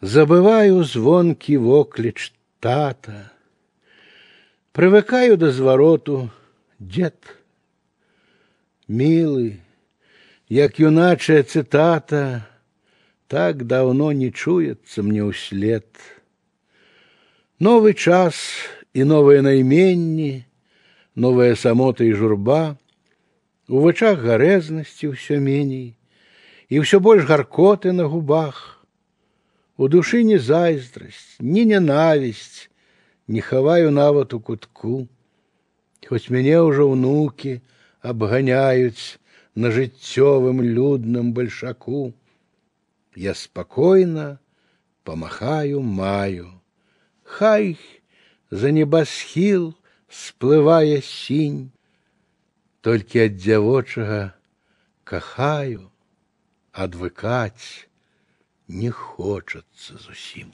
Забываю звонкі вокліч тата, Прывыкаю да звароту дзед. Мілы, як юначая цытата, так давно не чуецца мне ўслед. Новы час і новыя найменні, новая самота і журба, у вачах гарэзнасці ўсё меней, і ўсё больш гаркоты на губах. У душы не зайздрасць, ні нянавісць, не хаваю нават у кутку. Хоць мяне ўжо ўнукі абганяюць на жыццёвым людным бальшаку. Я спакойна памахаю маю. Хай за небасхіл сплывае сінь, толькі ад дзявочага кахаю адвыкаць не хочется зусім.